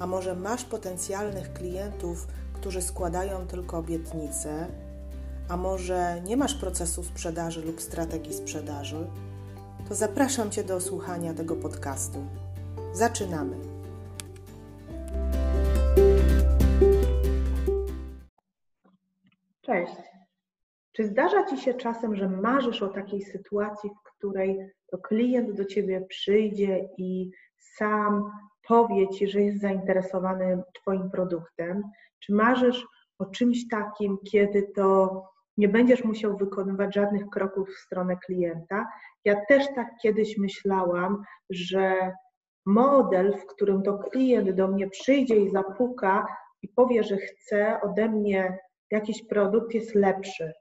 a może masz potencjalnych klientów, którzy składają tylko obietnice, a może nie masz procesu sprzedaży lub strategii sprzedaży, to zapraszam Cię do słuchania tego podcastu. Zaczynamy. Cześć. Czy zdarza Ci się czasem, że marzysz o takiej sytuacji, w której to klient do Ciebie przyjdzie i sam powie Ci, że jest zainteresowany Twoim produktem? Czy marzysz o czymś takim, kiedy to nie będziesz musiał wykonywać żadnych kroków w stronę klienta? Ja też tak kiedyś myślałam, że model, w którym to klient do mnie przyjdzie i zapuka i powie, że chce ode mnie jakiś produkt, jest lepszy.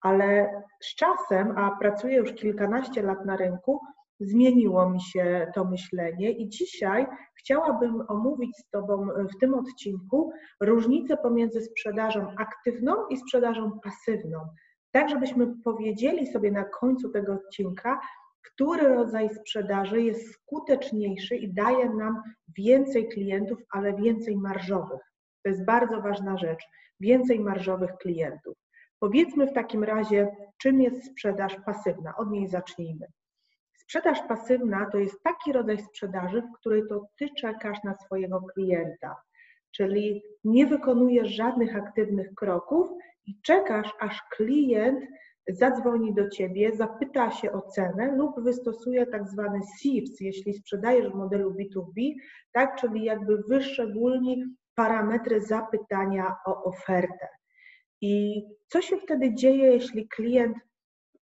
Ale z czasem, a pracuję już kilkanaście lat na rynku, zmieniło mi się to myślenie i dzisiaj chciałabym omówić z Tobą w tym odcinku różnicę pomiędzy sprzedażą aktywną i sprzedażą pasywną. Tak, żebyśmy powiedzieli sobie na końcu tego odcinka, który rodzaj sprzedaży jest skuteczniejszy i daje nam więcej klientów, ale więcej marżowych. To jest bardzo ważna rzecz. Więcej marżowych klientów. Powiedzmy w takim razie, czym jest sprzedaż pasywna. Od niej zacznijmy. Sprzedaż pasywna to jest taki rodzaj sprzedaży, w której to ty czekasz na swojego klienta, czyli nie wykonujesz żadnych aktywnych kroków i czekasz, aż klient zadzwoni do ciebie, zapyta się o cenę lub wystosuje tak zwany SIPS, jeśli sprzedajesz w modelu B2B, tak, czyli jakby wyszczególni parametry zapytania o ofertę. I co się wtedy dzieje, jeśli klient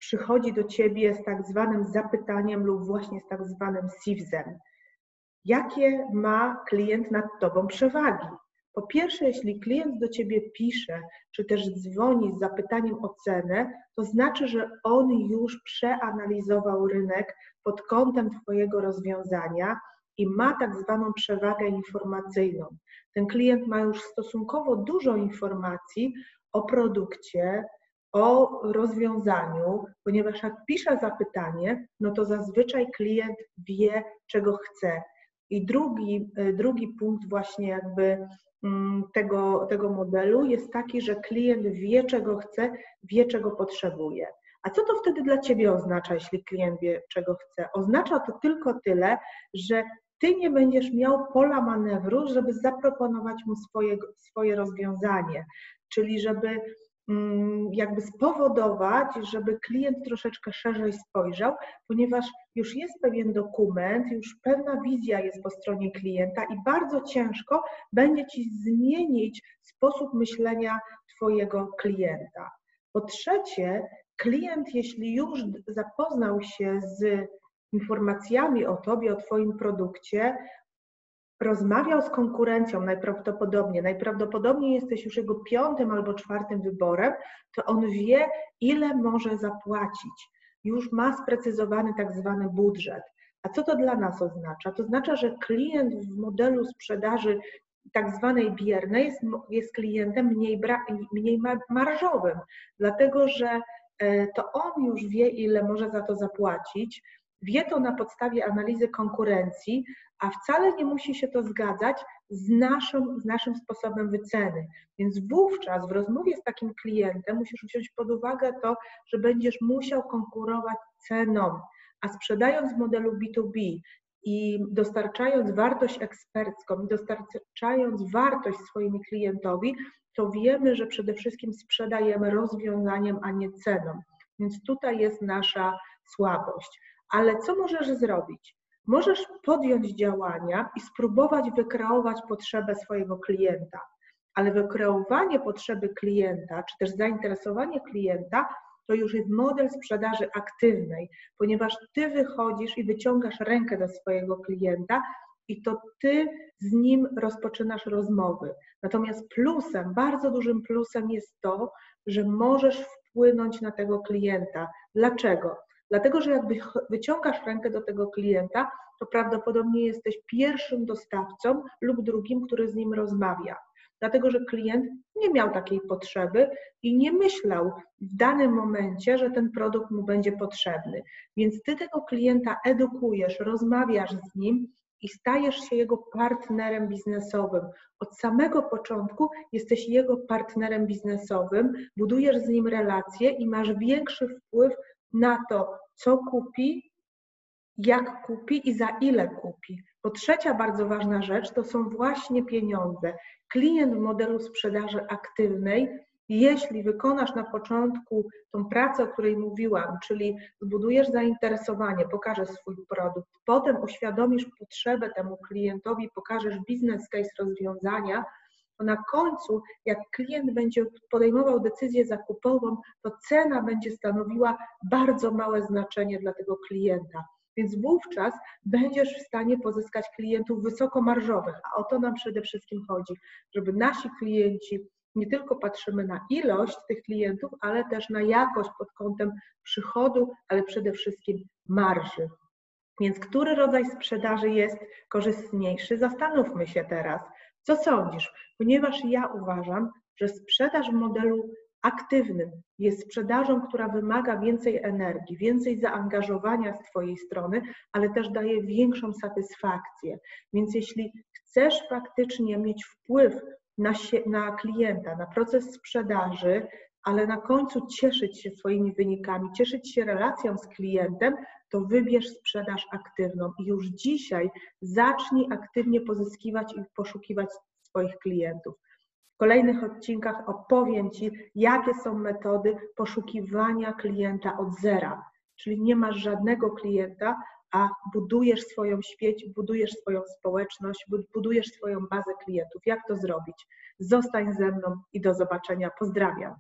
przychodzi do ciebie z tak zwanym zapytaniem lub właśnie z tak zwanym SIWZ-em? Jakie ma klient nad tobą przewagi? Po pierwsze, jeśli klient do ciebie pisze, czy też dzwoni z zapytaniem o cenę, to znaczy, że on już przeanalizował rynek pod kątem Twojego rozwiązania i ma tak zwaną przewagę informacyjną. Ten klient ma już stosunkowo dużo informacji o produkcie, o rozwiązaniu, ponieważ jak pisze zapytanie, no to zazwyczaj klient wie, czego chce. I drugi, drugi punkt właśnie jakby mm, tego, tego modelu jest taki, że klient wie, czego chce, wie, czego potrzebuje. A co to wtedy dla Ciebie oznacza, jeśli klient wie, czego chce? Oznacza to tylko tyle, że Ty nie będziesz miał pola manewru, żeby zaproponować mu swoje, swoje rozwiązanie, czyli żeby jakby spowodować, żeby klient troszeczkę szerzej spojrzał, ponieważ już jest pewien dokument, już pewna wizja jest po stronie klienta i bardzo ciężko będzie Ci zmienić sposób myślenia Twojego klienta. Po trzecie, klient, jeśli już zapoznał się z informacjami o Tobie, o Twoim produkcie, rozmawiał z konkurencją najprawdopodobniej, najprawdopodobniej jesteś już jego piątym albo czwartym wyborem, to on wie, ile może zapłacić. Już ma sprecyzowany tak zwany budżet. A co to dla nas oznacza? To oznacza, że klient w modelu sprzedaży tak zwanej biernej jest, jest klientem mniej, mniej marżowym, dlatego że e, to on już wie, ile może za to zapłacić, wie to na podstawie analizy konkurencji, a wcale nie musi się to zgadzać z naszym, z naszym sposobem wyceny. Więc wówczas w rozmowie z takim klientem musisz wziąć pod uwagę to, że będziesz musiał konkurować ceną, a sprzedając w modelu B2B i dostarczając wartość ekspercką dostarczając wartość swojemu klientowi, to wiemy, że przede wszystkim sprzedajemy rozwiązaniem, a nie ceną. Więc tutaj jest nasza słabość. Ale co możesz zrobić? Możesz podjąć działania i spróbować wykreować potrzebę swojego klienta. Ale wykreowanie potrzeby klienta, czy też zainteresowanie klienta, to już jest model sprzedaży aktywnej, ponieważ ty wychodzisz i wyciągasz rękę do swojego klienta i to ty z nim rozpoczynasz rozmowy. Natomiast plusem, bardzo dużym plusem jest to, że możesz wpłynąć na tego klienta. Dlaczego? Dlatego, że jak wyciągasz rękę do tego klienta, to prawdopodobnie jesteś pierwszym dostawcą lub drugim, który z nim rozmawia. Dlatego, że klient nie miał takiej potrzeby i nie myślał w danym momencie, że ten produkt mu będzie potrzebny. Więc ty tego klienta edukujesz, rozmawiasz z nim i stajesz się jego partnerem biznesowym. Od samego początku jesteś jego partnerem biznesowym, budujesz z nim relacje i masz większy wpływ na to, co kupi, jak kupi i za ile kupi. Bo trzecia bardzo ważna rzecz to są właśnie pieniądze. Klient w modelu sprzedaży aktywnej, jeśli wykonasz na początku tą pracę, o której mówiłam, czyli zbudujesz zainteresowanie, pokażesz swój produkt, potem uświadomisz potrzebę temu klientowi, pokażesz biznes case rozwiązania, to na końcu, jak klient będzie podejmował decyzję zakupową, to cena będzie stanowiła bardzo małe znaczenie dla tego klienta. Więc wówczas będziesz w stanie pozyskać klientów wysokomarżowych, a o to nam przede wszystkim chodzi, żeby nasi klienci nie tylko patrzymy na ilość tych klientów, ale też na jakość pod kątem przychodu, ale przede wszystkim marży. Więc który rodzaj sprzedaży jest korzystniejszy? Zastanówmy się teraz, co sądzisz? Ponieważ ja uważam, że sprzedaż w modelu aktywnym jest sprzedażą, która wymaga więcej energii, więcej zaangażowania z Twojej strony, ale też daje większą satysfakcję. Więc jeśli chcesz faktycznie mieć wpływ na, się, na klienta, na proces sprzedaży, ale na końcu cieszyć się swoimi wynikami, cieszyć się relacją z klientem, to wybierz sprzedaż aktywną i już dzisiaj zacznij aktywnie pozyskiwać i poszukiwać swoich klientów. W kolejnych odcinkach opowiem Ci, jakie są metody poszukiwania klienta od zera. Czyli nie masz żadnego klienta, a budujesz swoją sieć, budujesz swoją społeczność, budujesz swoją bazę klientów. Jak to zrobić? Zostań ze mną i do zobaczenia. Pozdrawiam.